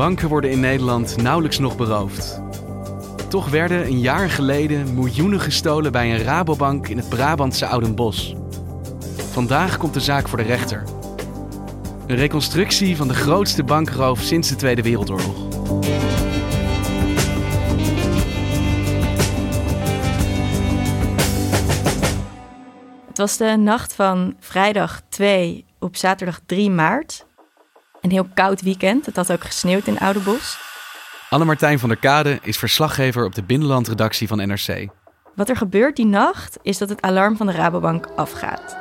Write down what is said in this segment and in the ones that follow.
Banken worden in Nederland nauwelijks nog beroofd. Toch werden een jaar geleden miljoenen gestolen bij een Rabobank in het Brabantse Oudenbos. Vandaag komt de zaak voor de rechter. Een reconstructie van de grootste bankroof sinds de Tweede Wereldoorlog. Het was de nacht van vrijdag 2 op zaterdag 3 maart. Een heel koud weekend. Het had ook gesneeuwd in Oudebos. Anne-Martijn van der Kade is verslaggever op de binnenlandredactie van NRC. Wat er gebeurt die nacht is dat het alarm van de Rabobank afgaat.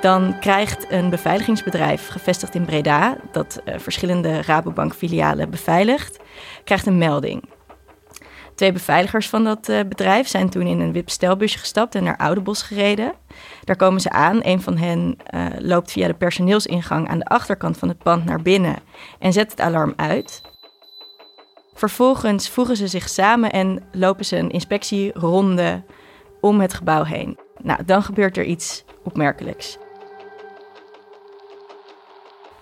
Dan krijgt een beveiligingsbedrijf gevestigd in Breda, dat uh, verschillende Rabobank-filialen beveiligt, krijgt een melding. Twee beveiligers van dat uh, bedrijf zijn toen in een wip-stelbusje gestapt en naar Oudebos gereden. Daar komen ze aan. Een van hen uh, loopt via de personeelsingang aan de achterkant van het pand naar binnen en zet het alarm uit. Vervolgens voegen ze zich samen en lopen ze een inspectieronde om het gebouw heen. Nou, dan gebeurt er iets opmerkelijks.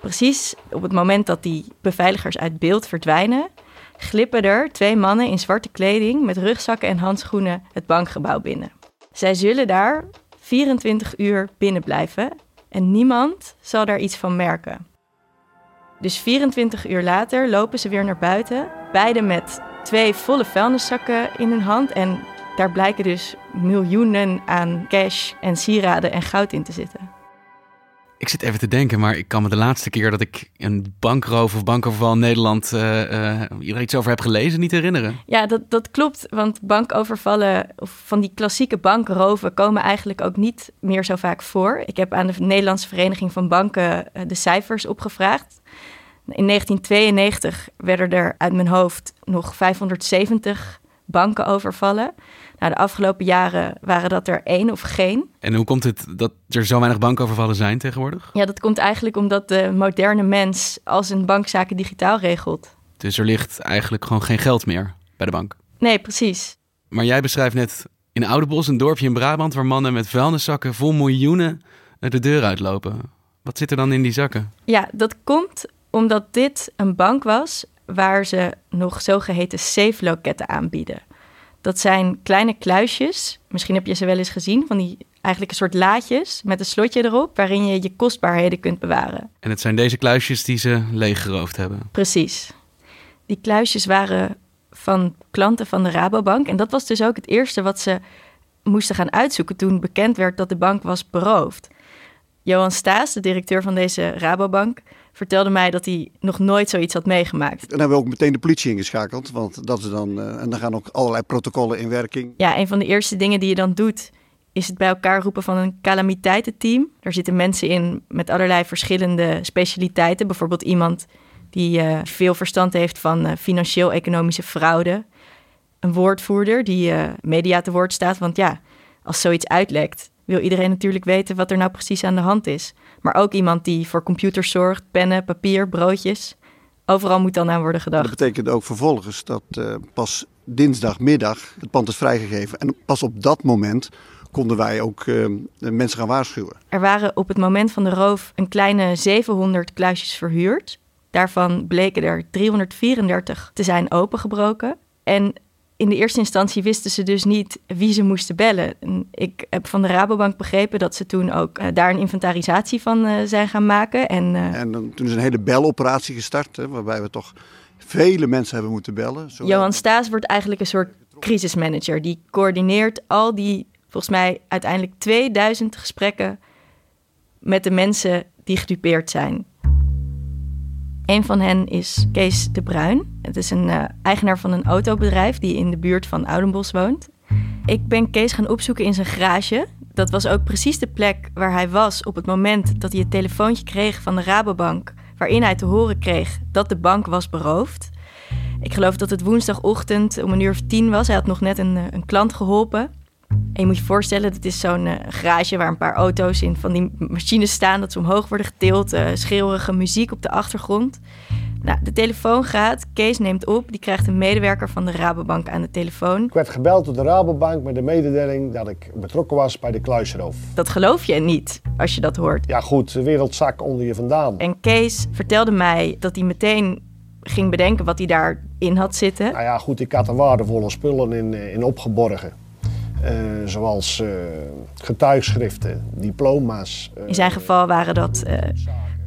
Precies op het moment dat die beveiligers uit beeld verdwijnen, glippen er twee mannen in zwarte kleding met rugzakken en handschoenen het bankgebouw binnen. Zij zullen daar 24 uur binnen blijven en niemand zal daar iets van merken. Dus 24 uur later lopen ze weer naar buiten, beide met twee volle vuilniszakken in hun hand en daar blijken dus miljoenen aan cash en sieraden en goud in te zitten. Ik zit even te denken, maar ik kan me de laatste keer dat ik een bankroof of bankoverval in Nederland uh, uh, er iets over heb gelezen niet herinneren. Ja, dat, dat klopt. Want bankovervallen of van die klassieke bankroven komen eigenlijk ook niet meer zo vaak voor. Ik heb aan de Nederlandse Vereniging van Banken de cijfers opgevraagd. In 1992 werden er uit mijn hoofd nog 570 banken overvallen. Nou, de afgelopen jaren waren dat er één of geen. En hoe komt het dat er zo weinig bankovervallen zijn tegenwoordig? Ja, dat komt eigenlijk omdat de moderne mens als een bankzaken digitaal regelt. Dus er ligt eigenlijk gewoon geen geld meer bij de bank? Nee, precies. Maar jij beschrijft net in Oudebos, een dorpje in Brabant... waar mannen met vuilniszakken vol miljoenen de deur uitlopen. Wat zit er dan in die zakken? Ja, dat komt omdat dit een bank was waar ze nog zogeheten safe-loketten aanbieden. Dat zijn kleine kluisjes, misschien heb je ze wel eens gezien, van die eigenlijk een soort laadjes met een slotje erop, waarin je je kostbaarheden kunt bewaren. En het zijn deze kluisjes die ze leeggeroofd hebben? Precies. Die kluisjes waren van klanten van de Rabobank en dat was dus ook het eerste wat ze moesten gaan uitzoeken toen bekend werd dat de bank was beroofd. Johan Staes, de directeur van deze Rabobank, vertelde mij dat hij nog nooit zoiets had meegemaakt. En dan hebben we ook meteen de politie ingeschakeld, want dat is dan, uh, en dan gaan ook allerlei protocollen in werking. Ja, een van de eerste dingen die je dan doet, is het bij elkaar roepen van een calamiteitenteam. Daar zitten mensen in met allerlei verschillende specialiteiten. Bijvoorbeeld iemand die uh, veel verstand heeft van uh, financieel-economische fraude. Een woordvoerder die media te woord staat, want ja, als zoiets uitlekt, wil iedereen natuurlijk weten wat er nou precies aan de hand is. Maar ook iemand die voor computers zorgt, pennen, papier, broodjes. Overal moet dan aan worden gedacht. Dat betekent ook vervolgens dat uh, pas dinsdagmiddag het pand is vrijgegeven. En pas op dat moment konden wij ook uh, mensen gaan waarschuwen. Er waren op het moment van de roof een kleine 700 kluisjes verhuurd. Daarvan bleken er 334 te zijn opengebroken. En in de eerste instantie wisten ze dus niet wie ze moesten bellen. ik heb van de Rabobank begrepen dat ze toen ook daar een inventarisatie van zijn gaan maken. En, en toen is een hele beloperatie gestart, hè, waarbij we toch vele mensen hebben moeten bellen. Johan Staes wordt eigenlijk een soort crisismanager. Die coördineert al die, volgens mij uiteindelijk 2000 gesprekken met de mensen die gedupeerd zijn. Een van hen is Kees de Bruin. Het is een uh, eigenaar van een autobedrijf die in de buurt van Oudenbos woont. Ik ben Kees gaan opzoeken in zijn garage. Dat was ook precies de plek waar hij was op het moment dat hij het telefoontje kreeg van de Rabobank, waarin hij te horen kreeg dat de bank was beroofd. Ik geloof dat het woensdagochtend om een uur of tien was. Hij had nog net een, eh, een klant geholpen. En je moet je voorstellen, dat is zo'n uh, garage waar een paar auto's in van die machines staan, dat ze omhoog worden getild, uh, schreeuwerige muziek op de achtergrond. Nou, de telefoon gaat, Kees neemt op, die krijgt een medewerker van de Rabobank aan de telefoon. Ik werd gebeld door de Rabobank met de mededeling dat ik betrokken was bij de kluisroof. Dat geloof je niet als je dat hoort. Ja goed, de wereldzak onder je vandaan. En Kees vertelde mij dat hij meteen ging bedenken wat hij daarin had zitten. Nou ja, goed, ik had er waardevolle spullen in, eh, in opgeborgen. Uh, zoals uh, getuigschriften, diploma's. in zijn geval waren dat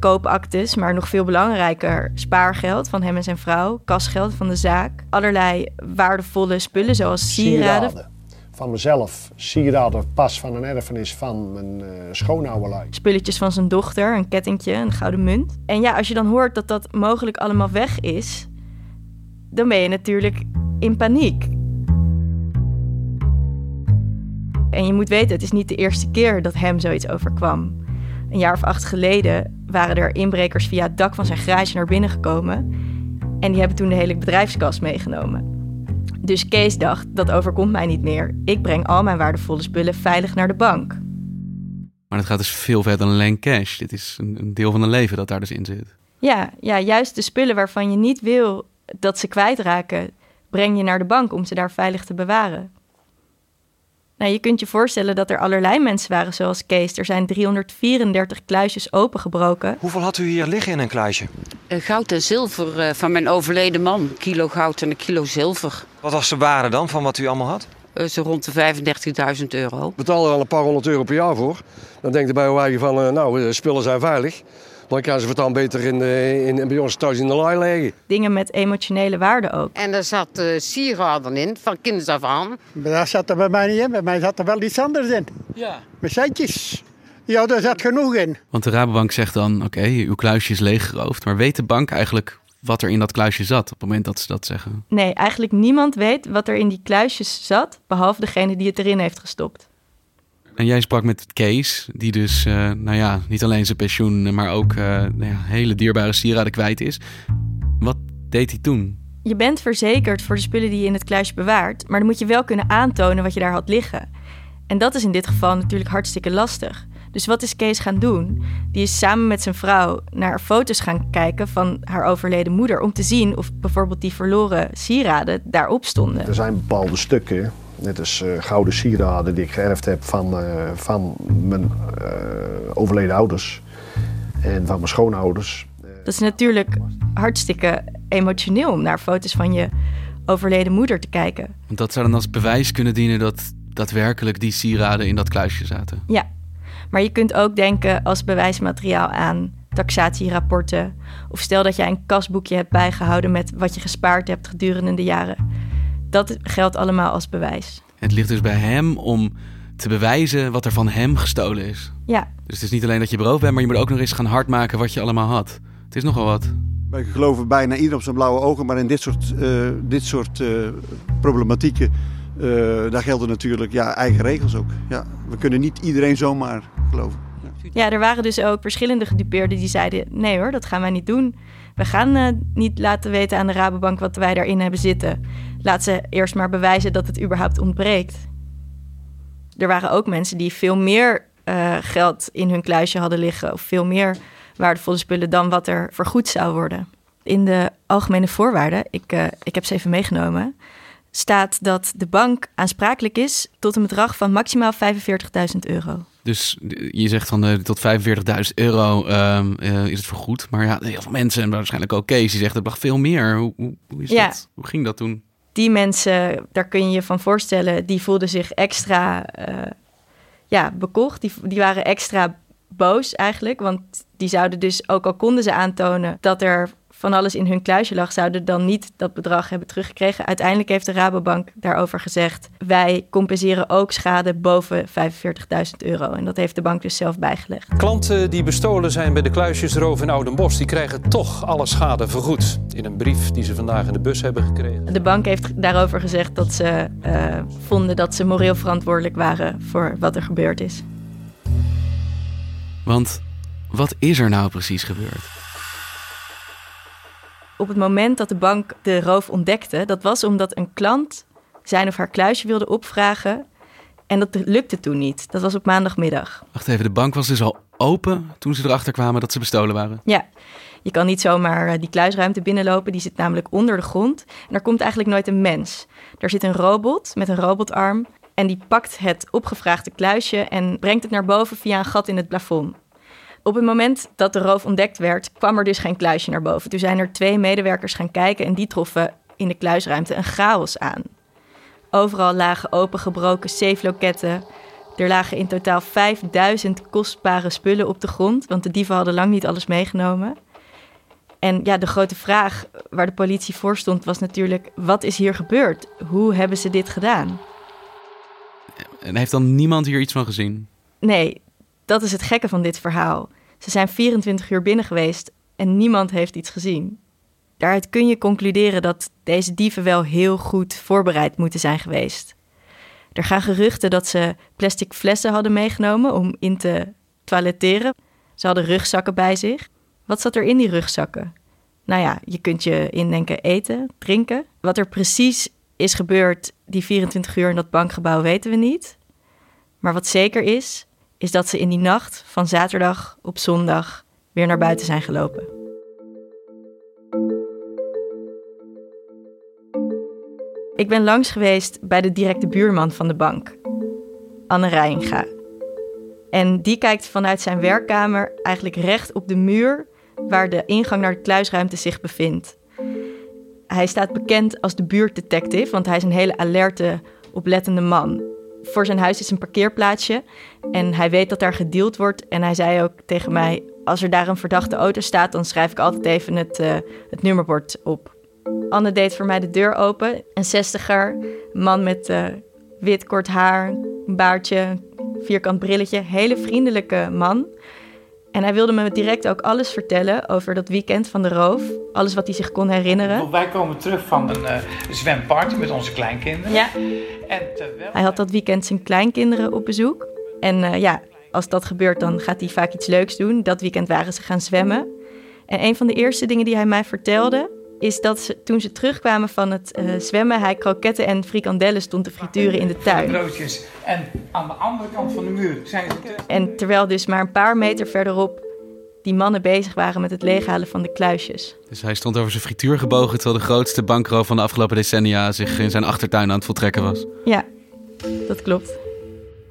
koopactes, maar nog veel belangrijker spaargeld van hem en zijn vrouw, kasgeld van de zaak, allerlei waardevolle spullen zoals sieraden. sieraden. Van mezelf, sieraden, pas van een erfenis van mijn uh, schoonouderlui. Spulletjes van zijn dochter, een kettingje, een gouden munt. En ja, als je dan hoort dat dat mogelijk allemaal weg is, dan ben je natuurlijk in paniek. En je moet weten, het is niet de eerste keer dat hem zoiets overkwam. Een jaar of acht geleden waren er inbrekers via het dak van zijn garage naar binnen gekomen. En die hebben toen de hele bedrijfskas meegenomen. Dus Kees dacht, dat overkomt mij niet meer. Ik breng al mijn waardevolle spullen veilig naar de bank. Maar het gaat dus veel verder dan alleen cash. Dit is een, een deel van een leven dat daar dus in zit. Ja, ja, juist de spullen waarvan je niet wil dat ze kwijtraken, breng je naar de bank om ze daar veilig te bewaren. Nou, je kunt je voorstellen dat er allerlei mensen waren zoals Kees. Er zijn 334 kluisjes opengebroken. Hoeveel had u hier liggen in een kluisje? Uh, goud en zilver uh, van mijn overleden man. Een kilo goud en een kilo zilver. Wat was de waarde dan van wat u allemaal had? Uh, zo rond de 35.000 euro. Betaal er al een paar honderd euro per jaar voor. Dan denkt er bij eigen van, nou, de spullen zijn veilig. Dan kan ze dan beter in, de, in, bij ons thuis in de laai leggen. Dingen met emotionele waarde ook. En er zat uh, sieraden in, van kinds af aan. Maar dat zat er bij mij niet in. Bij mij zat er wel iets anders in. Ja. Met centjes. Ja, daar zat genoeg in. Want de Rabobank zegt dan, oké, uw kluisje is leeggeroofd. Maar weet de bank eigenlijk wat er in dat kluisje zat op het moment dat ze dat zeggen? Nee, eigenlijk niemand weet wat er in die kluisjes zat, behalve degene die het erin heeft gestopt. En jij sprak met Kees, die dus, uh, nou ja, niet alleen zijn pensioen, maar ook uh, nou ja, hele dierbare sieraden kwijt is. Wat deed hij toen? Je bent verzekerd voor de spullen die je in het kluisje bewaart, maar dan moet je wel kunnen aantonen wat je daar had liggen. En dat is in dit geval natuurlijk hartstikke lastig. Dus wat is Kees gaan doen? Die is samen met zijn vrouw naar foto's gaan kijken van haar overleden moeder. Om te zien of bijvoorbeeld die verloren sieraden daarop stonden. Er zijn bepaalde stukken Net als uh, gouden sieraden die ik geërfd heb van, uh, van mijn uh, overleden ouders en van mijn schoonouders. Dat is natuurlijk hartstikke emotioneel om naar foto's van je overleden moeder te kijken. Want dat zou dan als bewijs kunnen dienen dat daadwerkelijk die sieraden in dat kluisje zaten. Ja, maar je kunt ook denken als bewijsmateriaal aan taxatierapporten. Of stel dat jij een kasboekje hebt bijgehouden met wat je gespaard hebt gedurende de jaren dat geldt allemaal als bewijs. Het ligt dus bij hem om te bewijzen wat er van hem gestolen is. Ja. Dus het is niet alleen dat je beroofd bent, maar je moet ook nog eens gaan hardmaken wat je allemaal had. Het is nogal wat. Wij geloven bijna ieder op zijn blauwe ogen, maar in dit soort, uh, dit soort uh, problematieken, uh, daar gelden natuurlijk ja, eigen regels ook. Ja, we kunnen niet iedereen zomaar geloven. Ja. er waren dus ook verschillende gedupeerden die zeiden: nee hoor, dat gaan wij niet doen. We gaan niet laten weten aan de Rabobank wat wij daarin hebben zitten laat ze eerst maar bewijzen dat het überhaupt ontbreekt. Er waren ook mensen die veel meer uh, geld in hun kluisje hadden liggen, of veel meer waardevolle spullen dan wat er vergoed zou worden. In de algemene voorwaarden, ik, uh, ik heb ze even meegenomen, staat dat de bank aansprakelijk is tot een bedrag van maximaal 45.000 euro. Dus je zegt van uh, tot 45.000 euro um, uh, is het vergoed. Maar ja, heel veel mensen, en waarschijnlijk ook Kees, die zegt het mag veel meer. Hoe, hoe, hoe is ja. dat? Hoe ging dat toen? die mensen, daar kun je je van voorstellen, die voelden zich extra uh, ja, bekocht. Die, die waren extra boos eigenlijk. Want die zouden dus, ook al konden ze aantonen dat er van alles in hun kluisje lag, zouden dan niet dat bedrag hebben teruggekregen. Uiteindelijk heeft de Rabobank daarover gezegd: wij compenseren ook schade boven 45.000 euro. En dat heeft de bank dus zelf bijgelegd. Klanten die bestolen zijn bij de kluisjesroof in Oudenbosch, die krijgen toch alle schade vergoed. In een brief die ze vandaag in de bus hebben gekregen. De bank heeft daarover gezegd dat ze uh, vonden dat ze moreel verantwoordelijk waren voor wat er gebeurd is. Want wat is er nou precies gebeurd? Op het moment dat de bank de roof ontdekte, dat was omdat een klant zijn of haar kluisje wilde opvragen. En dat lukte toen niet. Dat was op maandagmiddag. Wacht even, de bank was dus al open toen ze erachter kwamen dat ze bestolen waren? Ja, je kan niet zomaar eh, die kluisruimte binnenlopen. Die zit namelijk onder de grond. En er komt eigenlijk nooit een mens. Er zit een robot met een robotarm. En die pakt het opgevraagde kluisje en brengt het naar boven via een gat in het plafond. Op het moment dat de roof ontdekt werd, kwam er dus geen kluisje naar boven. Toen zijn er twee medewerkers gaan kijken en die troffen in de kluisruimte een chaos aan. Overal lagen opengebroken safeloketten. Er lagen in totaal 5000 kostbare spullen op de grond, want de dieven hadden lang niet alles meegenomen. En ja, de grote vraag waar de politie voor stond was natuurlijk: wat is hier gebeurd? Hoe hebben ze dit gedaan? En heeft dan niemand hier iets van gezien? Nee, dat is het gekke van dit verhaal. Ze zijn 24 uur binnen geweest en niemand heeft iets gezien. Daaruit kun je concluderen dat deze dieven wel heel goed voorbereid moeten zijn geweest. Er gaan geruchten dat ze plastic flessen hadden meegenomen om in te toiletteren. Ze hadden rugzakken bij zich. Wat zat er in die rugzakken? Nou ja, je kunt je indenken eten, drinken. Wat er precies is gebeurd die 24 uur in dat bankgebouw weten we niet. Maar wat zeker is, is dat ze in die nacht van zaterdag op zondag weer naar buiten zijn gelopen. Ik ben langs geweest bij de directe buurman van de bank, Anne Rijnga. En die kijkt vanuit zijn werkkamer eigenlijk recht op de muur waar de ingang naar de kluisruimte zich bevindt. Hij staat bekend als de buurtdetective, want hij is een hele alerte, oplettende man voor zijn huis is een parkeerplaatsje. En hij weet dat daar gedeeld wordt. En hij zei ook tegen mij: Als er daar een verdachte auto staat, dan schrijf ik altijd even het, uh, het nummerbord op. Anne deed voor mij de deur open. Een zestiger, man met uh, wit kort haar, baardje, vierkant brilletje. Hele vriendelijke man. En hij wilde me direct ook alles vertellen over dat weekend van de roof. Alles wat hij zich kon herinneren. Wij komen terug van een uh, zwemparty met onze kleinkinderen. Ja. En Hij had dat weekend zijn kleinkinderen op bezoek. En uh, ja, als dat gebeurt, dan gaat hij vaak iets leuks doen. Dat weekend waren ze gaan zwemmen. En een van de eerste dingen die hij mij vertelde, is dat ze, toen ze terugkwamen van het uh, zwemmen, hij kroketten en frikandellen stond te frituren in de tuin. Broodjes. En aan de andere kant van de muur zijn ze. En terwijl dus maar een paar meter verderop die mannen bezig waren met het leeghalen van de kluisjes. Dus hij stond over zijn frituur gebogen terwijl de grootste bankroof van de afgelopen decennia zich in zijn achtertuin aan het voltrekken was. Ja, dat klopt.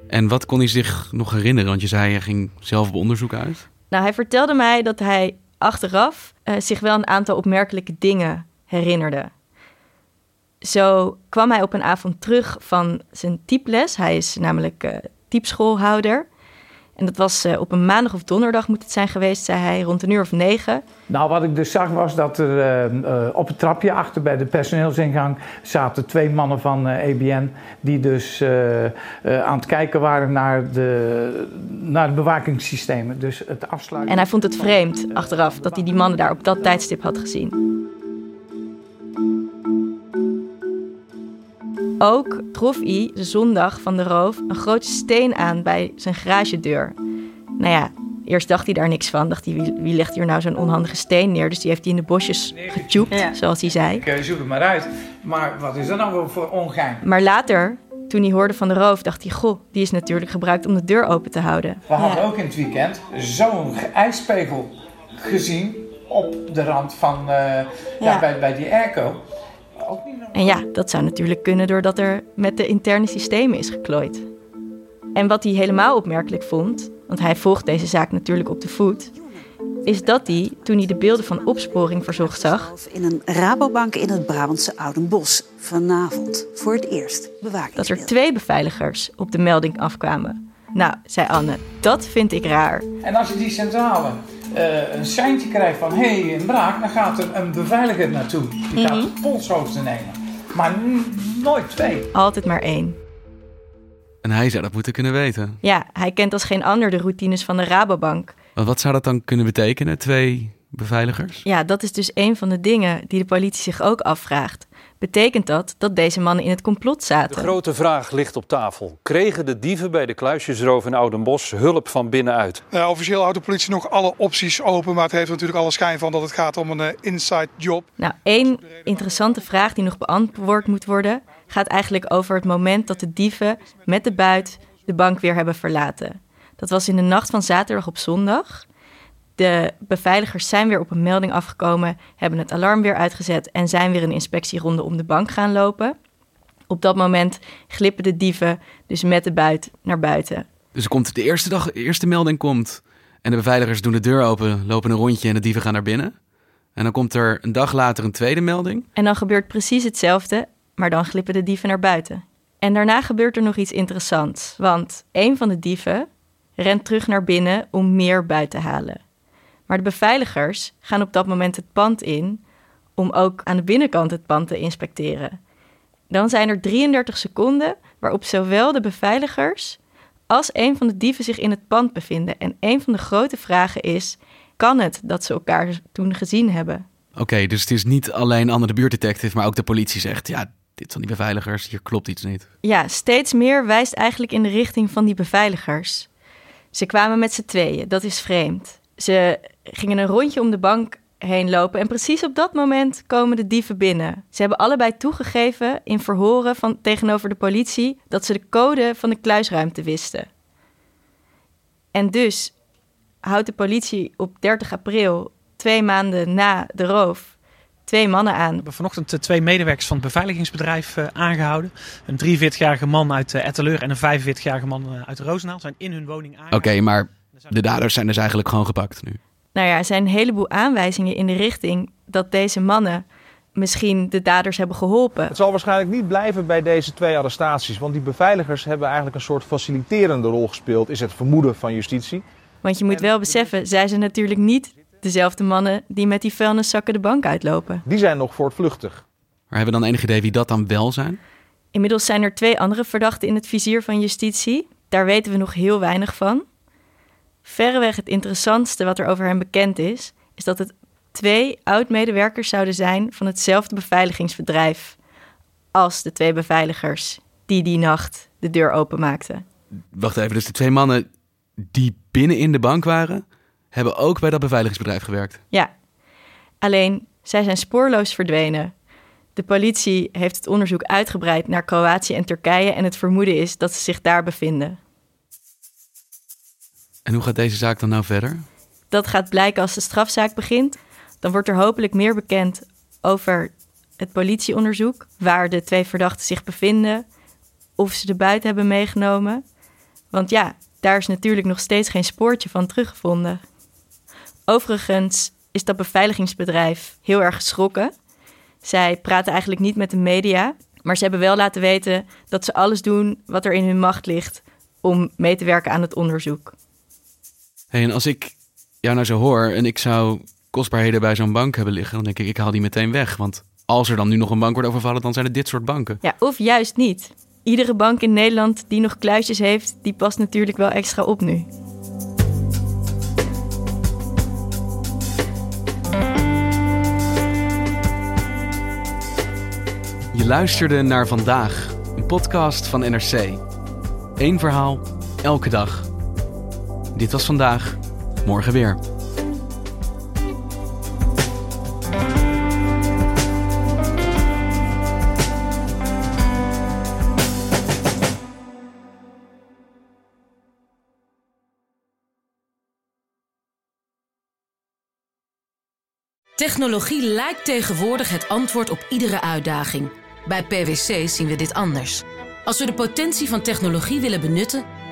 En wat kon hij zich nog herinneren? Want je zei hij ging zelf op onderzoek uit. Nou, hij vertelde mij dat hij achteraf uh, zich wel een aantal opmerkelijke dingen herinnerde. Zo kwam hij op een avond terug van zijn typles. Hij is namelijk uh, typschoolhouder. En dat was uh, op een maandag of donderdag moet het zijn geweest, zei hij, rond een uur of negen. Nou, wat ik dus zag was dat er uh, uh, op het trapje achter bij de personeelsingang zaten twee mannen van EBN die dus aan het kijken waren naar de, naar de bewakingssystemen. Dus het afsluiten. En hij vond het vreemd achteraf dat hij die mannen daar op dat tijdstip had gezien. Ook trof hij de zondag van de roof een grote steen aan bij zijn garagedeur. Nou ja, eerst dacht hij daar niks van. Dacht hij, wie, wie legt hier nou zo'n onhandige steen neer? Dus die heeft hij in de bosjes getjoept, zoals hij zei. Ik zoek het maar uit. Maar wat is dat nou voor ongein? Maar later, toen hij hoorde van de roof, dacht hij... goh, die is natuurlijk gebruikt om de deur open te houden. We hadden ook in het weekend zo'n ijspegel gezien... op de rand van, uh, ja. ja. bij, bij die airco... En ja, dat zou natuurlijk kunnen doordat er met de interne systemen is geklooid. En wat hij helemaal opmerkelijk vond, want hij volgt deze zaak natuurlijk op de voet, is dat hij, toen hij de beelden van opsporing verzocht zag, In een Rabobank in het Brabantse Oudenbos. Vanavond voor het eerst bewaakt. dat er twee beveiligers op de melding afkwamen. Nou, zei Anne, dat vind ik raar. En als je die centrale eh, een seintje krijgt van hé, hey, een braak, dan gaat er een beveiliger naartoe. Die gaat polshoogte nemen. Maar nooit twee. Altijd maar één. En hij zou dat moeten kunnen weten. Ja, hij kent als geen ander de routines van de Rabobank. Maar wat zou dat dan kunnen betekenen, twee beveiligers? Ja, dat is dus een van de dingen die de politie zich ook afvraagt. Betekent dat dat deze mannen in het complot De zaten? grote vraag ligt op tafel. Kregen de dieven bij de kluisjesroof in Oudenbos hulp van binnenuit? Eh, officieel houdt de politie nog alle opties open, maar het heeft natuurlijk alle schijn van dat het gaat om een eh, inside job. Nou, één interessante vraag die nog beantwoord moet worden, gaat eigenlijk over het moment dat de dieven met de buit de bank weer hebben verlaten. Dat was in de nacht van zaterdag op zondag. De beveiligers zijn weer op een melding afgekomen, hebben het alarm weer uitgezet en zijn weer een inspectieronde om de bank gaan lopen. Op dat moment glippen de dieven dus met de buit naar buiten. Dus er komt de eerste dag, de eerste melding komt en de beveiligers doen de deur open, lopen een rondje en de dieven gaan naar binnen. En dan komt er een dag later een tweede melding. En dan gebeurt precies hetzelfde, maar dan glippen de dieven naar buiten. En daarna gebeurt er nog iets interessants, want een van de dieven rent terug naar binnen om meer buit te halen. Maar de beveiligers gaan op dat moment het pand in om ook aan de binnenkant het pand te inspecteren. Dan zijn er 33 seconden waarop zowel de beveiligers als een van de dieven zich in het pand bevinden. En een van de grote vragen is: kan het dat ze elkaar toen gezien hebben? Oké, dus het is niet alleen Anne de buurtdetective, maar ook de politie zegt... ja, dit zijn die beveiligers, hier klopt iets niet. Ja, steeds meer wijst eigenlijk in de richting van die beveiligers. Ze kwamen met z'n tweeën, dat is vreemd. Ze gingen een rondje om de bank heen lopen en precies op dat moment komen de dieven binnen. Ze hebben allebei toegegeven in verhoren van, tegenover de politie dat ze de code van de kluisruimte wisten. En dus houdt de politie op 30 april, twee maanden na de roof, twee mannen aan. We hebben vanochtend eh, twee medewerkers van het beveiligingsbedrijf eh, aangehouden. Een 43-jarige man uit uh, Etteleur en een 45-jarige man uh, uit Roosendaal zijn in hun woning Oké, aangehouden. maar de daders zijn dus eigenlijk gewoon gepakt nu. Nou ja, er zijn een heleboel aanwijzingen in de richting dat deze mannen misschien de daders hebben geholpen. Het zal waarschijnlijk niet blijven bij deze twee arrestaties, want die beveiligers hebben eigenlijk een soort faciliterende rol gespeeld, is het vermoeden van justitie. Want je moet wel beseffen, zij zijn natuurlijk niet dezelfde mannen die met die vuilniszakken de bank uitlopen. Die zijn nog voortvluchtig. Maar hebben we dan enig idee wie dat dan wel zijn? Inmiddels zijn er twee andere verdachten in het vizier van justitie. Daar weten we nog heel weinig van. Verreweg het interessantste wat er over hen bekend is, is dat het twee oud-medewerkers zouden zijn van hetzelfde beveiligingsbedrijf als de twee beveiligers die die nacht de deur openmaakten. Wacht even, dus de twee mannen die binnen in de bank waren, hebben ook bij dat beveiligingsbedrijf gewerkt. Ja, alleen zij zijn spoorloos verdwenen. De politie heeft het onderzoek uitgebreid naar Kroatië en Turkije en het vermoeden is dat ze zich daar bevinden. En hoe gaat deze zaak dan nou verder? Dat gaat blijken als de strafzaak begint. Dan wordt er hopelijk meer bekend over het politieonderzoek, waar de twee verdachten zich bevinden, of ze de buiten hebben meegenomen. Want ja, daar is natuurlijk nog steeds geen spoortje van teruggevonden. Overigens is dat beveiligingsbedrijf heel erg geschrokken. Zij praten eigenlijk niet met de media, maar ze hebben wel laten weten dat ze alles doen wat er in hun macht ligt om mee te werken aan het onderzoek. Hey, en als ik jou nou zo hoor en ik zou kostbaarheden bij zo'n bank hebben liggen, dan denk ik, ik haal die meteen weg. Want als er dan nu nog een bank wordt overvallen, dan zijn het dit soort banken. Ja, of juist niet. Iedere bank in Nederland die nog kluisjes heeft, die past natuurlijk wel extra op nu. Je luisterde naar vandaag, een podcast van NRC. Eén verhaal, elke dag. Dit was vandaag, morgen weer. Technologie lijkt tegenwoordig het antwoord op iedere uitdaging. Bij PwC zien we dit anders. Als we de potentie van technologie willen benutten,